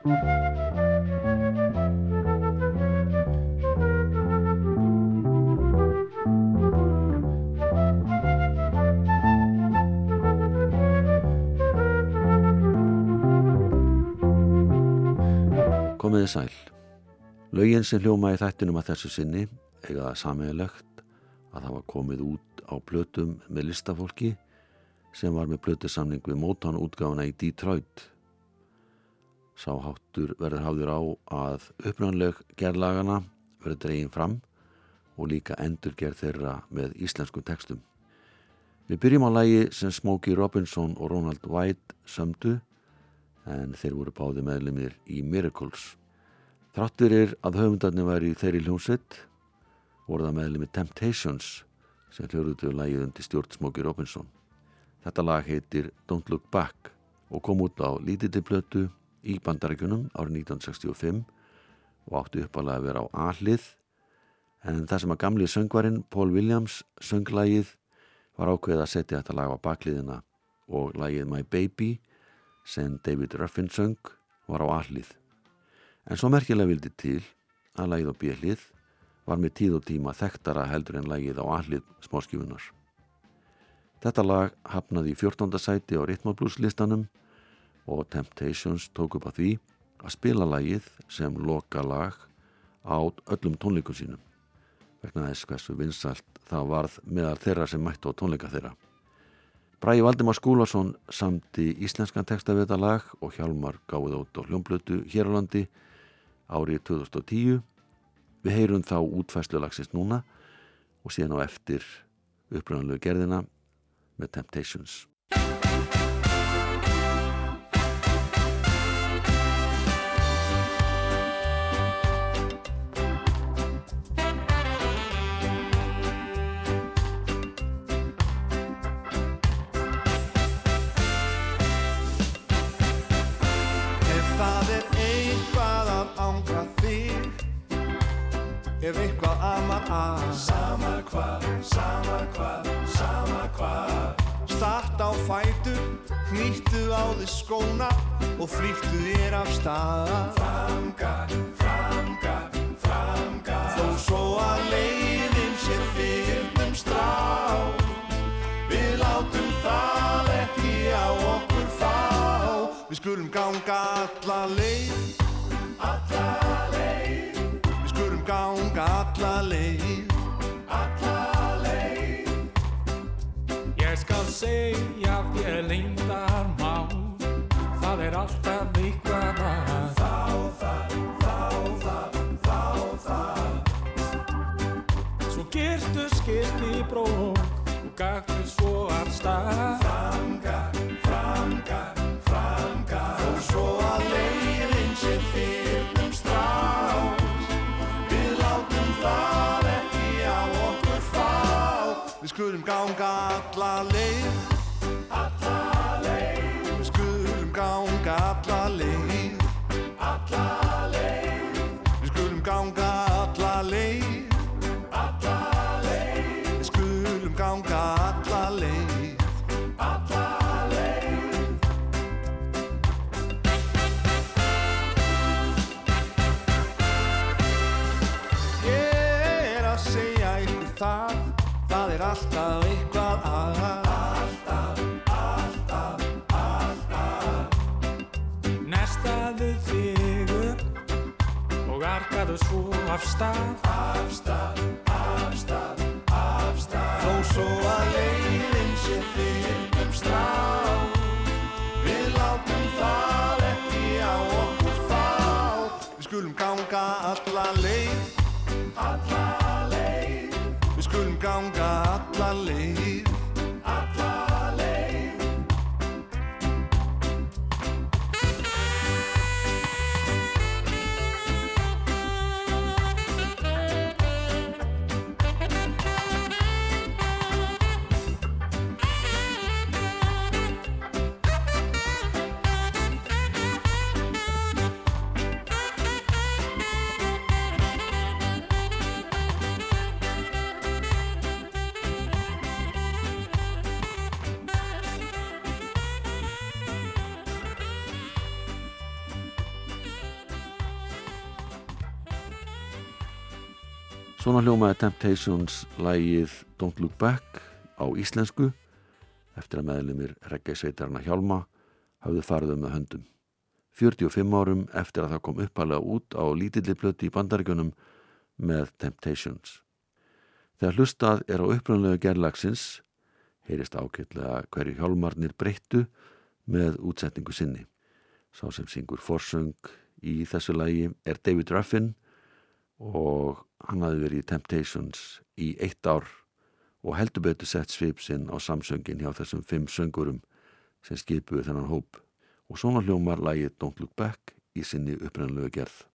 Komiði sæl. Laugin sem hljóma í þættinum að þessu sinni eiga það sammeðilegt að það var komið út á blötum með listafólki sem var með blötusamning við Motown útgáfuna í Detroit. Sáháttur verður hafður á að upprannleg gerðlagana verður dregin fram og líka endurgerð þeirra með íslenskum textum. Við byrjum á lægi sem Smokey Robinson og Ronald White sömdu en þeir voru báði meðlumir í Miracles. Þráttur er að höfundarnir væri þeirri hljómsveit voru það meðlumir Temptations sem hljóruðu lægið undir stjórn Smokey Robinson. Þetta lag heitir Don't Look Back og kom út á lítitilblötu í bandarækjunum árið 1965 og átti uppalega að vera á A-hlið en það sem að gamli söngvarinn Paul Williams sönglægið var ákveðið að setja þetta lag á bakliðina og lægið My Baby sem David Ruffin söng var á A-hlið. En svo merkilega vildi til að lægið á bjellið var með tíð og tíma þekktara heldur en lægið á allið smáskjöfunar. Þetta lag hafnaði í 14. sæti á Ritmablúslistanum og Temptations tók upp að því að spila lægið sem loka lag á öllum tónleikum sínum vegna þess hversu vinsalt það varð meðal þeirra sem mættu á tónleika þeirra. Bræði Valdimar Skúlason samti íslenskan texta við þetta lag og Hjalmar gáði át á hljómblötu hér á landi árið 2010. Við heyrum þá útfæslu lagsist núna og síðan á eftir uppröðanlegu gerðina með Temptations. Hnýttu á þið skóna og flýttu þér af stað. Framgar, framgar, framgar Þó svo að leiðin sér fyrnum strá Við látum það ekki á okkur fá. Við skulum ganga alla leið. Alla ganga alla leið. Alla leið. Ég skal segja þér Það er alltaf eitthvað að. Þá það, þá það, þá það Svo gertu skilt í brók og gagtu svo að stað. Framgar, framgar, framgar Og svo að leiðin sé fyrnum strá það ekki á okkur fá. Við skulum ganga alla leið skulum arkaðu svo af stað. Af stað, af stað, af stað. Þó svo að leiðin sé fyrrum strá. Við látum það ekki á okkur fá. Við skulum ganga alla leið. Alla leið. Við skulum ganga alla leið Svona hljómaði Temptations lægið Don't Look Back á íslensku eftir að meðlumir reggeisveitarna Hjálma hafðu farið um með höndum. 45 árum eftir að það kom uppalega út á lítilli blöti í bandaríkunum með Temptations. Þegar hlustað er á uppröðanlega gerlagsins heyrist ákveðlega hverju hjálmarnir breyttu með útsetningu sinni. Sá sem syngur forsöng í þessu lægi er David Ruffin og hann hafi verið í Temptations í eitt ár og heldur betur sett svip sinn á samsöngin hjá þessum fimm söngurum sem skipuði þennan hóp og svona hljómar lægið Don't Look Back í sinni upprennlegu gerð.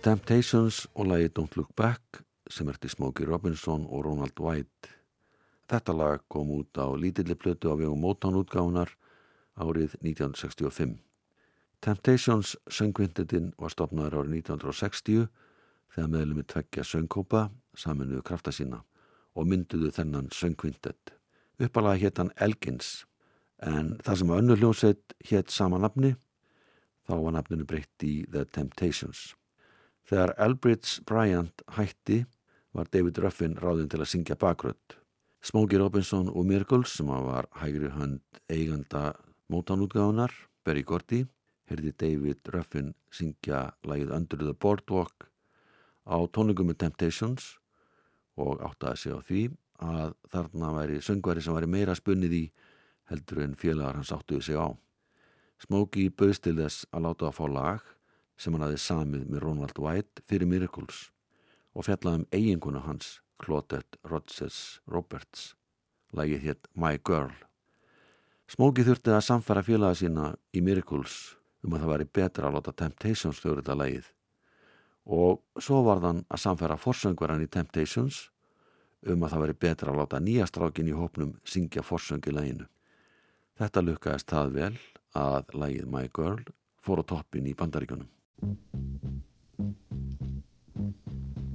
The Temptations og lagi Don't Look Back sem erti Smokey Robinson og Ronald White. Þetta lag kom út á lítilli plötu á vegum Motown útgáfunar árið 1965. Temptations söngvindetin var stopnaður árið 1960 þegar meðlumi tveggja söngkópa saminuðu krafta sína og mynduðu þennan söngvindet. Uppalega hétt hann Elgins en það sem að önnur hljómsveit hétt sama nafni þá var nafninu breytt í The Temptations. Þegar Elbridge Bryant hætti var David Ruffin ráðinn til að syngja bakrödd. Smokey Robinson og Miracles sem var hægri hönd eiganda mótanútgáðunar, Berry Gordy, heyrði David Ruffin syngja lagið Under the Boardwalk á tónungum með Temptations og áttaði sig á því að þarna væri söngvari sem væri meira spunnið í heldur en félagar hans áttuði sig á. Smokey bauðst til þess að láta að fá lag sem hann hafði samið með Ronald White fyrir Miracles og fjallaði um eiginkuna hans Claudette Rodgers Roberts lagið hétt My Girl Smokey þurfti að samfæra félaga sína í Miracles um að það væri betra að láta Temptations þjóður þetta lagið og svo var þann að samfæra forsöngvaran í Temptations um að það væri betra að láta nýja strákin í hópnum syngja forsöngi laginu. Þetta lukkaðist það vel að lagið My Girl fór á toppin í bandaríkunum. Thank you.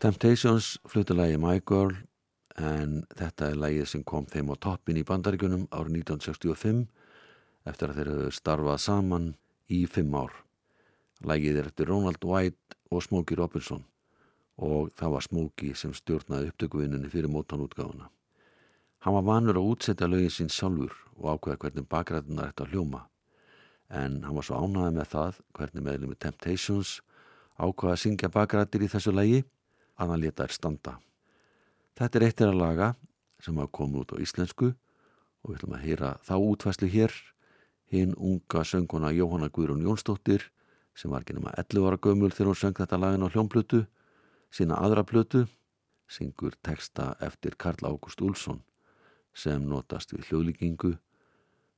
Temptations flutti lagi My Girl en þetta er lagið sem kom þeim á toppin í bandaríkunum árið 1965 eftir að þeir höfðu starfað saman í fimm ár. Lagið er eftir Ronald White og Smokey Robinson og það var Smokey sem stjórnaði upptökuvinninni fyrir mótanútgáfuna. Hann var vanur að útsetja lögin sín sjálfur og ákveða hvernig bakræðunar ætti að hljóma en hann var svo ánæði með það hvernig meðlum með Temptations ákveða að syngja bakrættir í þessu lagi að hann leta þær standa. Þetta er eitt er að laga sem hafa komið út á íslensku og við ætlum að heyra þá útvæslu hér hinn unga sönguna Jóhanna Guðrún Jónsdóttir sem var ekki nema 11 ára gömul þegar hún söng þetta lagin á hljómplötu sína aðra plötu syngur texta eftir Karl Ágúst Úlsson sem notast við hljóðlíkingu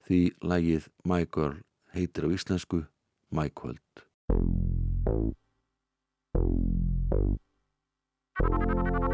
því lagið My Girl heitir á íslensku My Kvöld. Thank you.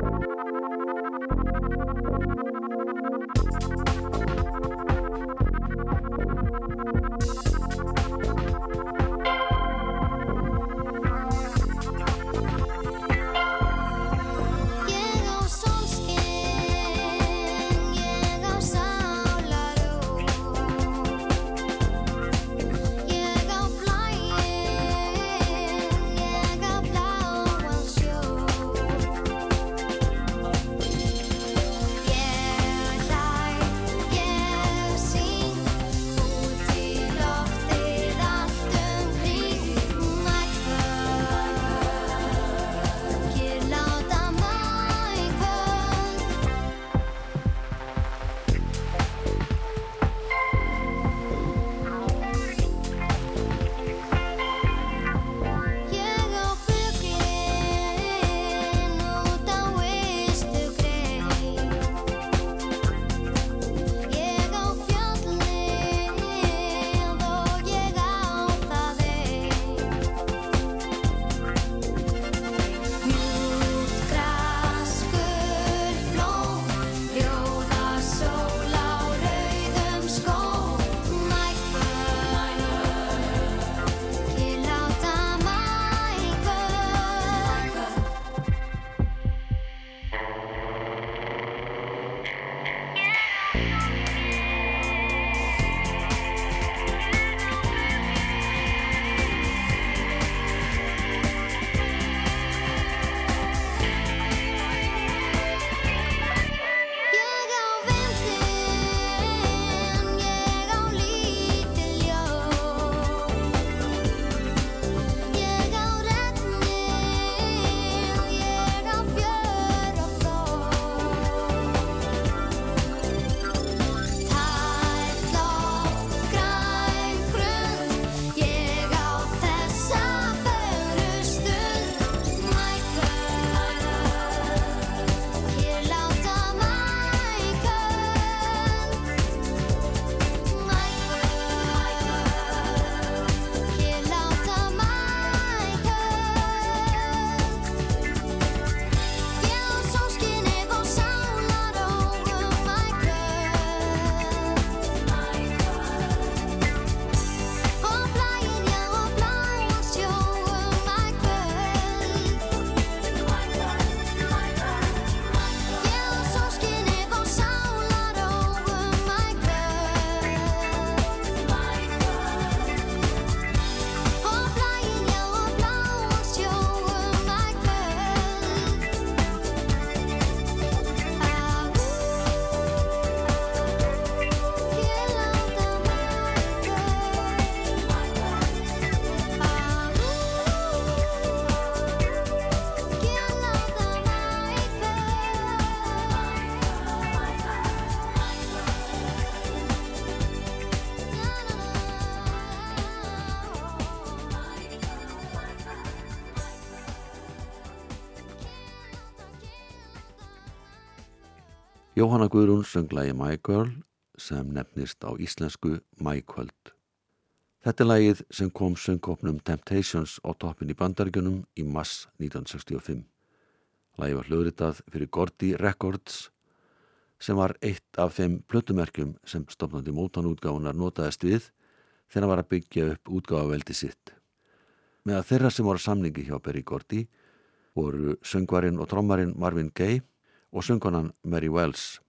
Jóhanna Guðrún söng lagi My Girl sem nefnist á íslensku My Kvöld. Þetta er lagið sem kom söngkopnum Temptations á toppin í bandaríkunum í mass 1965. Lagið var hljóðritað fyrir Gordy Records sem var eitt af þeim plötumerkjum sem stopnandi mótanútgáfunar notaðist við þegar hann var að byggja upp útgáfaveldi sitt. Með að þeirra sem voru samningi hjá Berry Gordy voru söngvarinn og trommarinn Marvin Gaye og söngvanan Mary Wells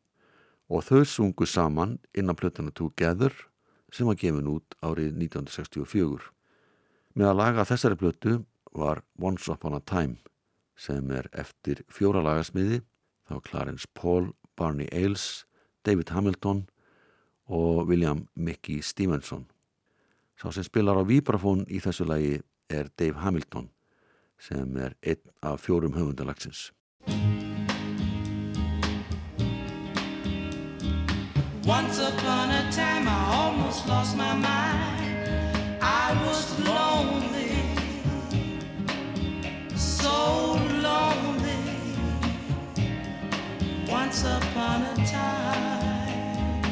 og þau sungu saman innan plötuna Together sem var gefin út árið 1964. Með að laga þessari plötu var Once Upon a Time sem er eftir fjóra lagasmiði þá Clarence Paul, Barney Ailes, David Hamilton og William Mickey Stevenson. Sá sem spilar á vibrafón í þessu lagi er Dave Hamilton sem er einn af fjórum höfundalagsins. Once upon a time, I almost lost my mind. I was lonely, so lonely. Once upon a time,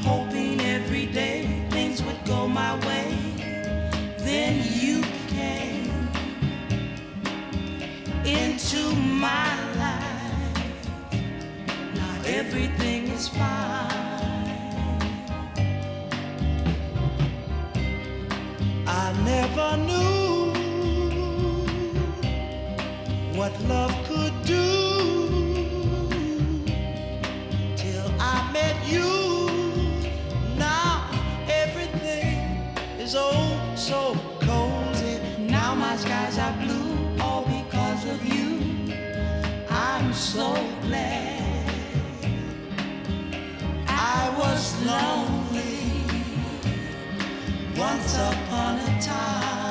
hoping every day things would go my way. Then you came into my everything is fine. I never knew what love could do till I met you. Now everything is oh so cozy. Now my skies are blue all because of you. I'm so glad I was lonely once upon a time.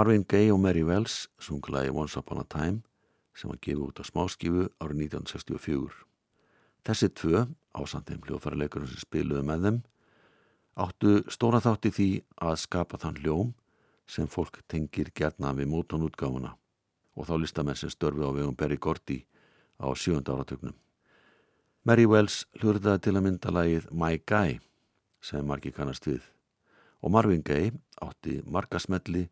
Marvin Gaye og Mary Wells sungu lagi Once Upon a Time sem var gefið út á smáskifu árið 1964. Þessi tvö, ásand þeim hljóðfæraleikurum sem spiluðu með þeim, áttu stóra þátt í því að skapa þann hljóm sem fólk tengir gerna við mótonútgáfuna og þá listamenn sem störfi á vegum Berry Gordy á sjönda áratögnum. Mary Wells hljóðritaði til að mynda lagið My Guy sem margir kannast við og Marvin Gaye átti marga smelli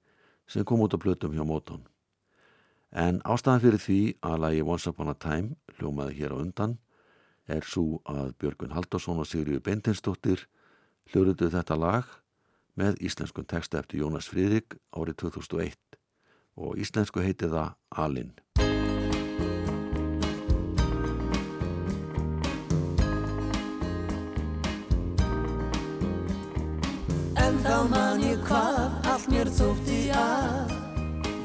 sem kom út á plötum hjá Motown. En ástæðan fyrir því að lagi Once Upon a Time hljómaði hér á undan er svo að Björgun Haldarsson og Sigriður Beintinsdóttir hljóruðu þetta lag með íslenskun texta eftir Jónas Friðrik árið 2001 og íslensku heiti það Alin. En þá man ég hvað mér þótti að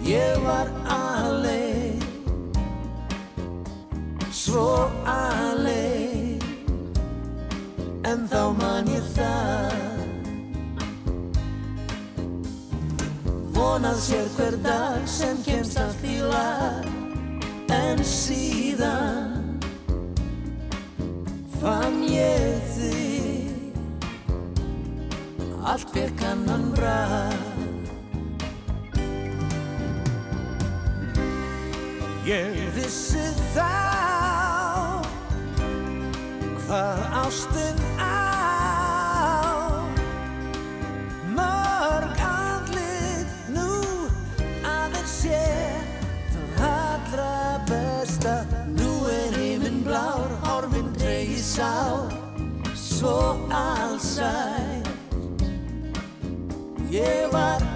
Ég var alein. Svo alein. En þá man ég það. Vonað sér hver dag sem kemst allt í lag. En síðan Fann ég þig. Allt fekk annan brað Ég. Vissi þá hvað ástin á. Mörg andlit nú aðeins sé það allra besta nú er heiminn blár horfinn tregi sá svo allsæl ég var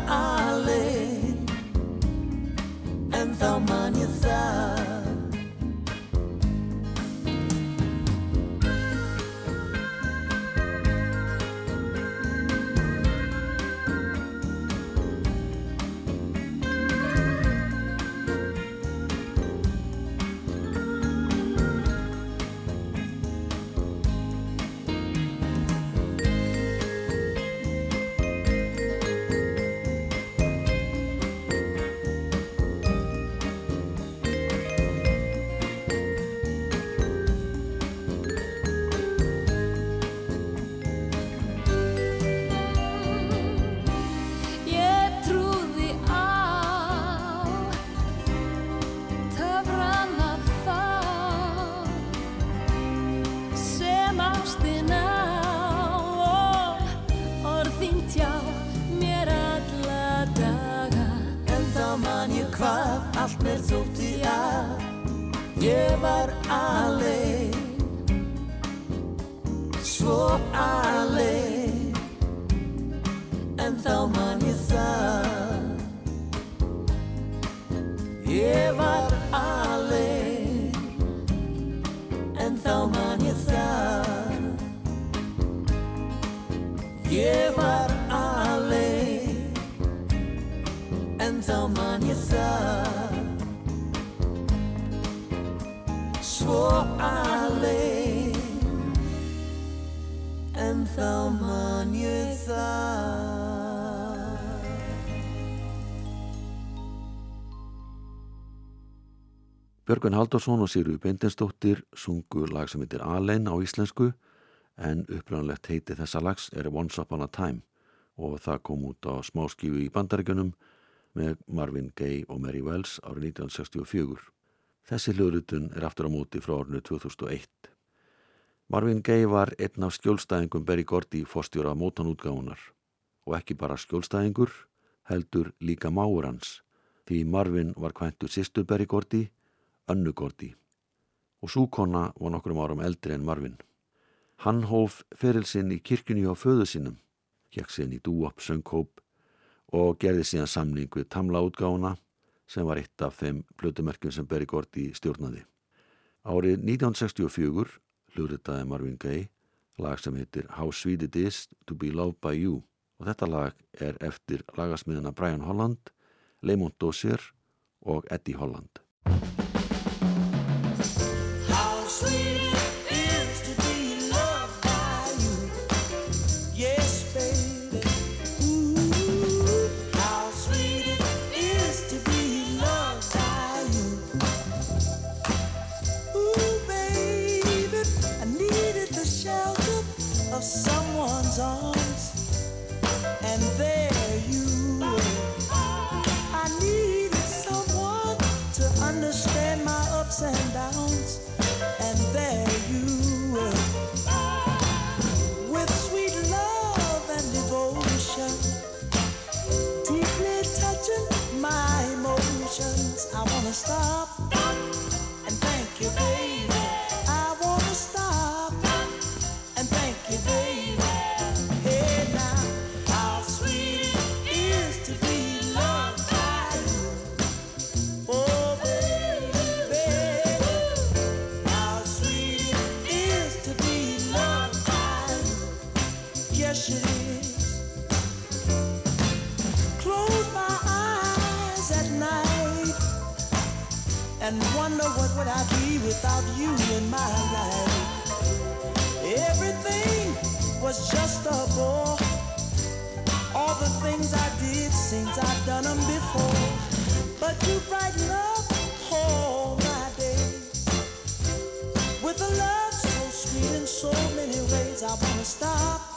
Ég var Björgun Halldórsson og Sigurður Beindinsdóttir sungu lag sem heitir Alein á íslensku en upprænlegt heiti þessa lags er Once Upon a Time og það kom út á smáskífu í bandaríkjunum með Marvin Gaye og Mary Wells árið 1964. Þessi hljóðrutun er aftur á móti frá árinu 2001. Marvin Gaye var einn af skjólstæðingum Berry Gordy fórstjóra mótanútgáfunar og ekki bara skjólstæðingur, heldur líka máur hans því Marvin var kvæntur sýstur Berry Gordy Önnu Gordy og súkonna var nokkrum árum eldri en Marvin. Hann hóf feril sinn í kirkjunni á föðu sinnum, gekk sinn í dúop sönghóp og gerði síðan samning við Tamla útgáfuna sem var eitt af þeim plötumerkjum sem Berry Gordy stjórnaði. Árið 1964 hluritaði Marvin Gaye lag sem heitir How Sweet It Is To Be Loved By You og þetta lag er eftir lagasmiðuna Brian Holland, Lamont Dozier og Eddie Holland. What would I be without you in my life. Everything was just a bore. All the things I did seems I've done them before. But you brighten up all my days with a love so sweet in so many ways. I wanna stop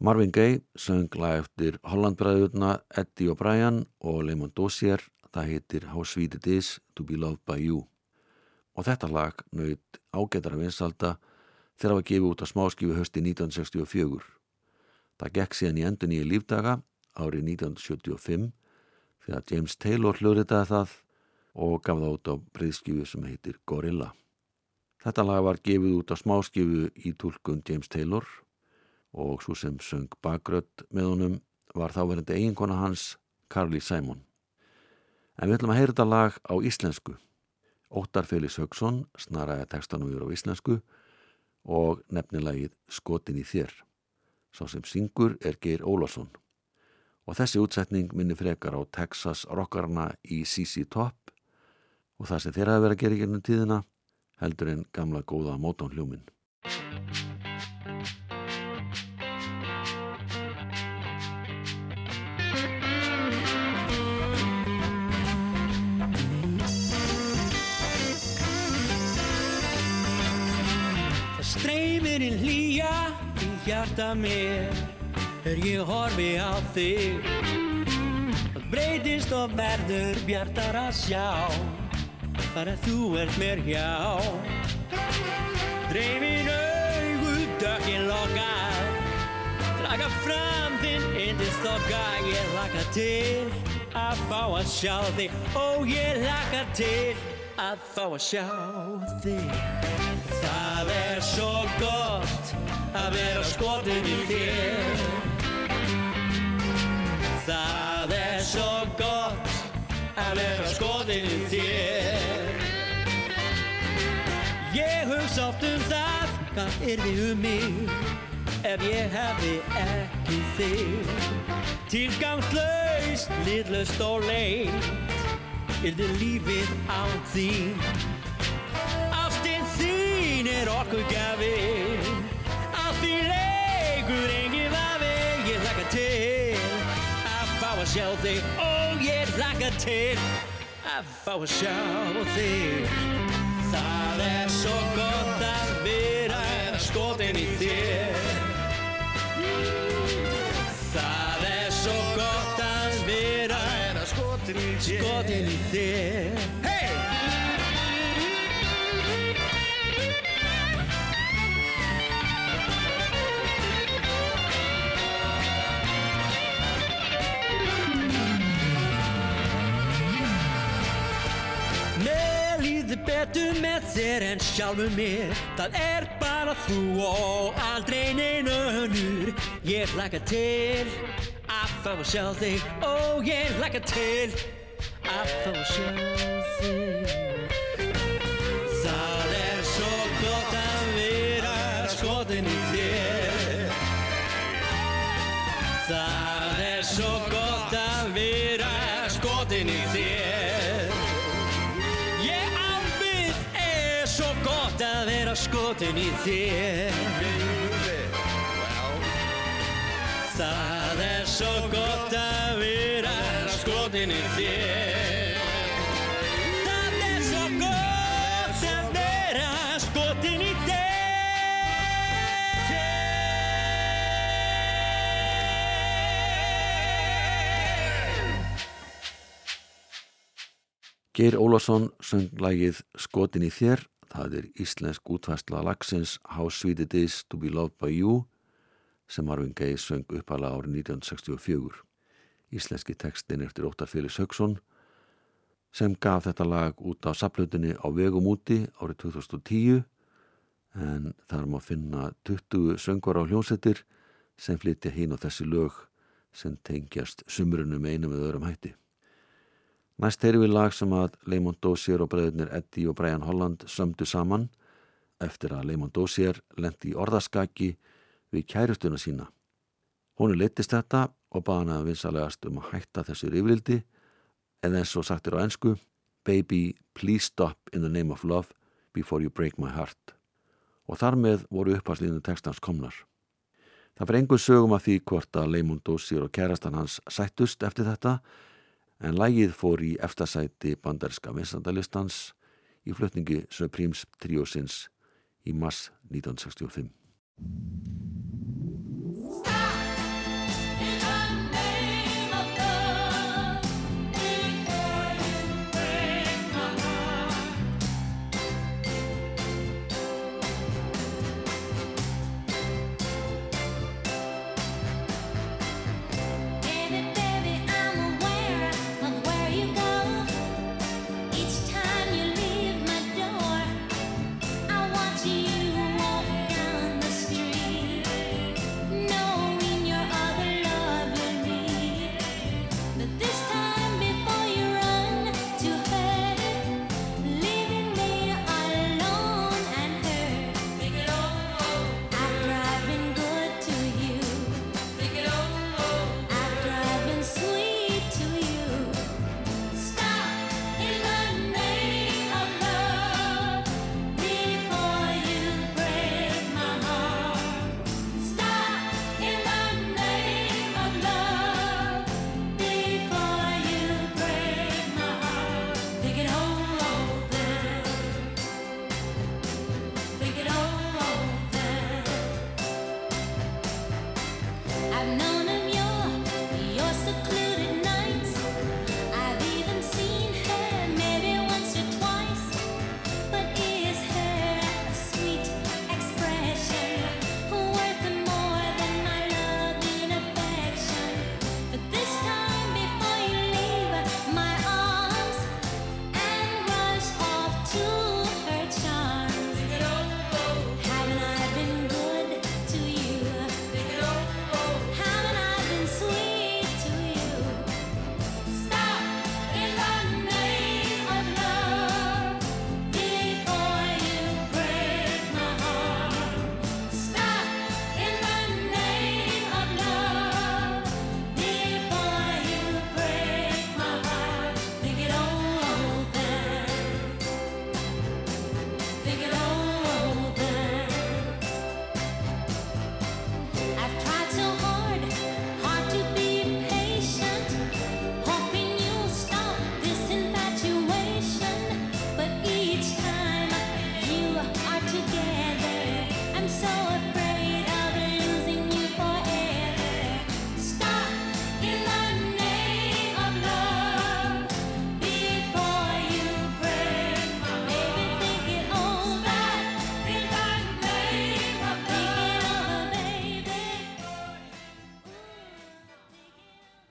Marvin Gaye söng lag eftir Hollandbræðurna Eddie O'Brien og Lemon Dossier það heitir How Sweet It Is To Be Loved By You og þetta lag naut ágætara vinsalda þegar það var gefið út á smáskífu hösti 1964. Það gekk síðan í endun í lífdaga árið 1975 þegar James Taylor hluritaði það og gaf það út á breyðskífu sem heitir Gorilla. Þetta lag var gefið út á smáskífu í tólkun James Taylor og svo sem söng bakrödd með honum var þáverandi eiginkona hans Carly Simon. En við ætlum að heyra þetta lag á íslensku. Óttar Félix Haugsson snaraði textanum yfir á íslensku og nefnilagið Skotin í þér. Sá sem syngur er Geir Ólásson. Og þessi útsetning minni frekar á Texas rockarna í CC Top og það sem þeirra að vera að gera í gennum tíðina heldur en gamla góða mótónhljóminn. Það streymir inn hlýja í hjarta mér. Þegar ég horfi á þig? Það breytist og verður bjartar að sjá. Bara þú ert mér hjá. Dreymir augu dökkin lokar. Draga fram þinn yndist okkar Ég laka til að fá að sjá þig. Ó, ég laka til að fá að sjá þig. er svo gott að vera skotin í þér. Það er svo gott að vera skotin í þér. Ég hugsa oft um það hvað yrði um mig ef ég hefði ekki þig? Tilgangslaust, liðlaust og leið yrði lífið án þín Ástin þín er okkur gafi Á því leikur engin vafi Ég hlaka til að fá að sjá þig Og ég hlaka til að fá að sjá þig. Það er svo gott að vera skotin í þér. Það er svo gott að vera skotin í þér betur með þér en sjálfur mér. Það er bara þú og aldrei neina önnur. Ég hlaka til að fá að sjá þig. Ó, ég hlaka til að fá að sjá þig. Það er svo gott að vera skotin í vera skotin í þér. Það er svo gott að vera skotin í þér. Það er svo gott að vera skotin í þér. Geir Ólásson söng lagið Skotin í þér, það er íslensk útvæsla lagsins How Sweet It Is To Be Loved By You sem Marvin Gaye söng uppala árið 1964. Íslenski textin eftir Óttar Félix Haugsson sem gaf þetta lag út á saplutinni á vegum úti árið 2010 en þar má finna 20 söngur á hljónsettir sem flytja hín á þessi lög sem tengjast sumrunum einum eða öðrum hætti. Næst erum við lag sem að Leymond Dossier og bræðurnir Eddie og Brian Holland sömdu saman eftir að Leymond Dossier lendi í orðaskaki við kærustuna sína. Hún er leittist þetta og baða hana vinsalegast um að hætta þessu yfirildi eða eins og sagtir á ennsku Baby, please stop in the name of love before you break my heart. Og þar með voru upphagslíðinu textans komnar. Það fyrir engur sögum að því hvort að Leymond Dossier og kærastan hans sættust eftir þetta en lægið fór í eftasæti banderska vinsandalistans í flutningi Supremes tríósins í mass 1965.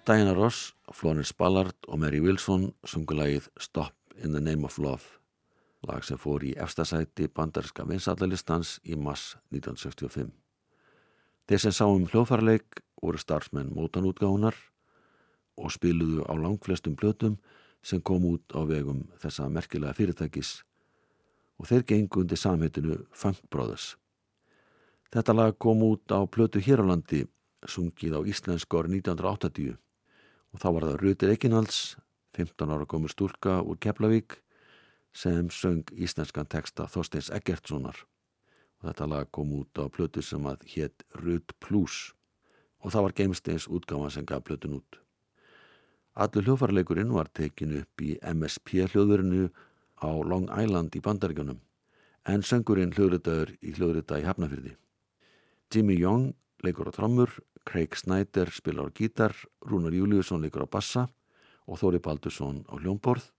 Diana Ross, Florence Ballard og Mary Wilson sungu lagið Stop in the Name of Love, lag sem fór í efstasæti bandarinska vinsallalistans í mass 1965. Þeir sem sáum hljóðfarleik voru starfsmenn mótanútgáhunar og spiluðu á langflestum blötum sem kom út á vegum þessa merkilega fyrirtækis og þeir gengu undir samheitinu Funk Brothers. Þetta lag kom út á plötu hér á landi, sungið á íslensku árið 1980 og þá var það Rutir Ekinalds, 15 ára komur stúlka úr Keflavík sem söng íslenskan texta Þorsteins Eggertssonar og þetta lag kom út á plötu sem að hétt Rut Plus og það var Geimsteins útgáma sem gaf plötun út. Allur hljófarleikurinn var tekin upp í MSP hljóðverinu á Long Island í bandaríkanum en söngurinn hljóðritaður í hljóðrita í Hafnafyrði. Jimmy Young leikur á trommur, Craig Snyder spilar á gítar, Rúnar Júliusson leikur á bassa og Þóri Baldursson á hljómborð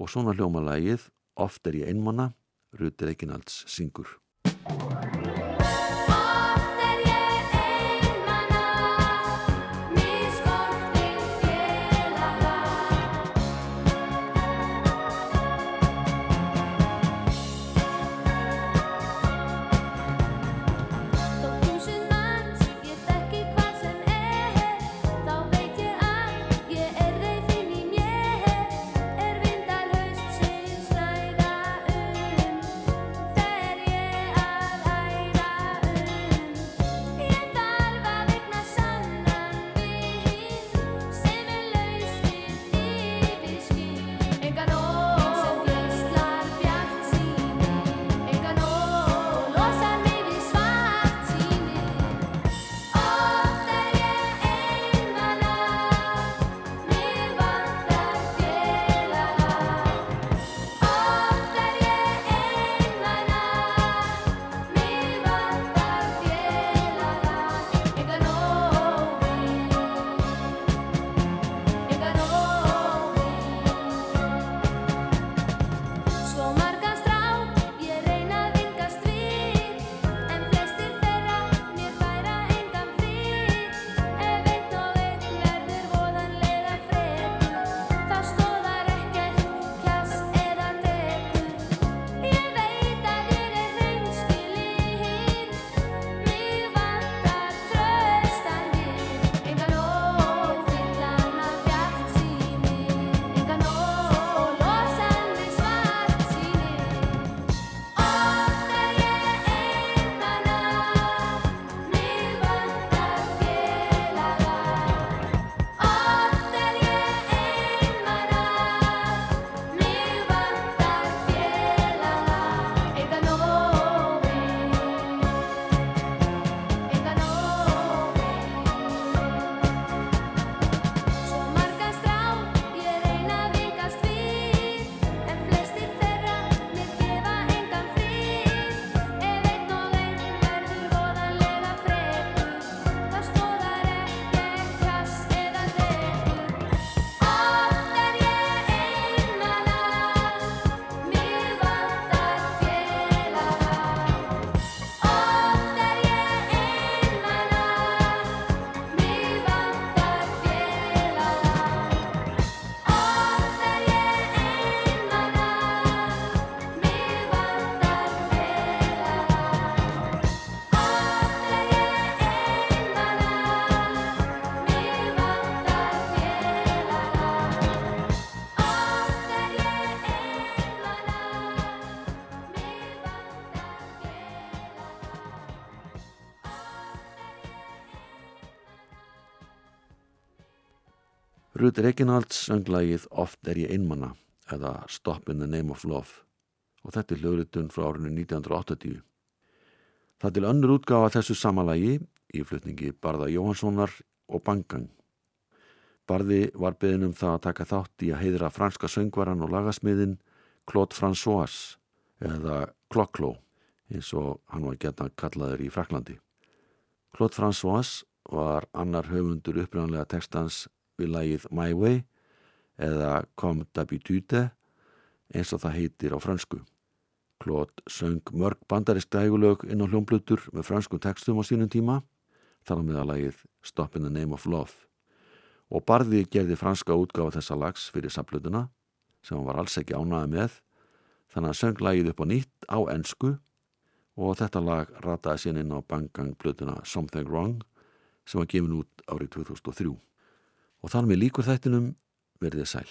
og svona hljómalægið Oft er ég einmanna, Rutir Ekinalds syngur. Ruth Reginalds sönglægið Oft er ég einmanna eða Stop in the Name of Love og þetta er hljóðritun frá árinu 1980. Það til önnur útgáfa þessu samalagi í flutningi Barða Jóhanssonar og Bangang. Barði var beðin um það að taka þátt í að heiðra franska söngvaran og lagasmiðin Claude François eða Cloclo eins og hann var geta kallaður í Fraklandi. Claude François var annar höfundur upprænlega textans við lagið My Way eða Comme d'habitude eins og það heitir á fransku. Claude söng mörg bandarisk dægulög inn á hljómblutur með franskum textum á sínum tíma, þar á meða lagið Stop in the Name of Love og Barði gerði franska útgáfa þessa lags fyrir samplutuna sem hann var alls ekki ánaði með þannig að söng lagið upp á nýtt á ensku og þetta lag rataði sín inn á Bang plötuna Something Wrong sem var gefin út árið 2003 og þar með líkur þættinum. Verðið sæl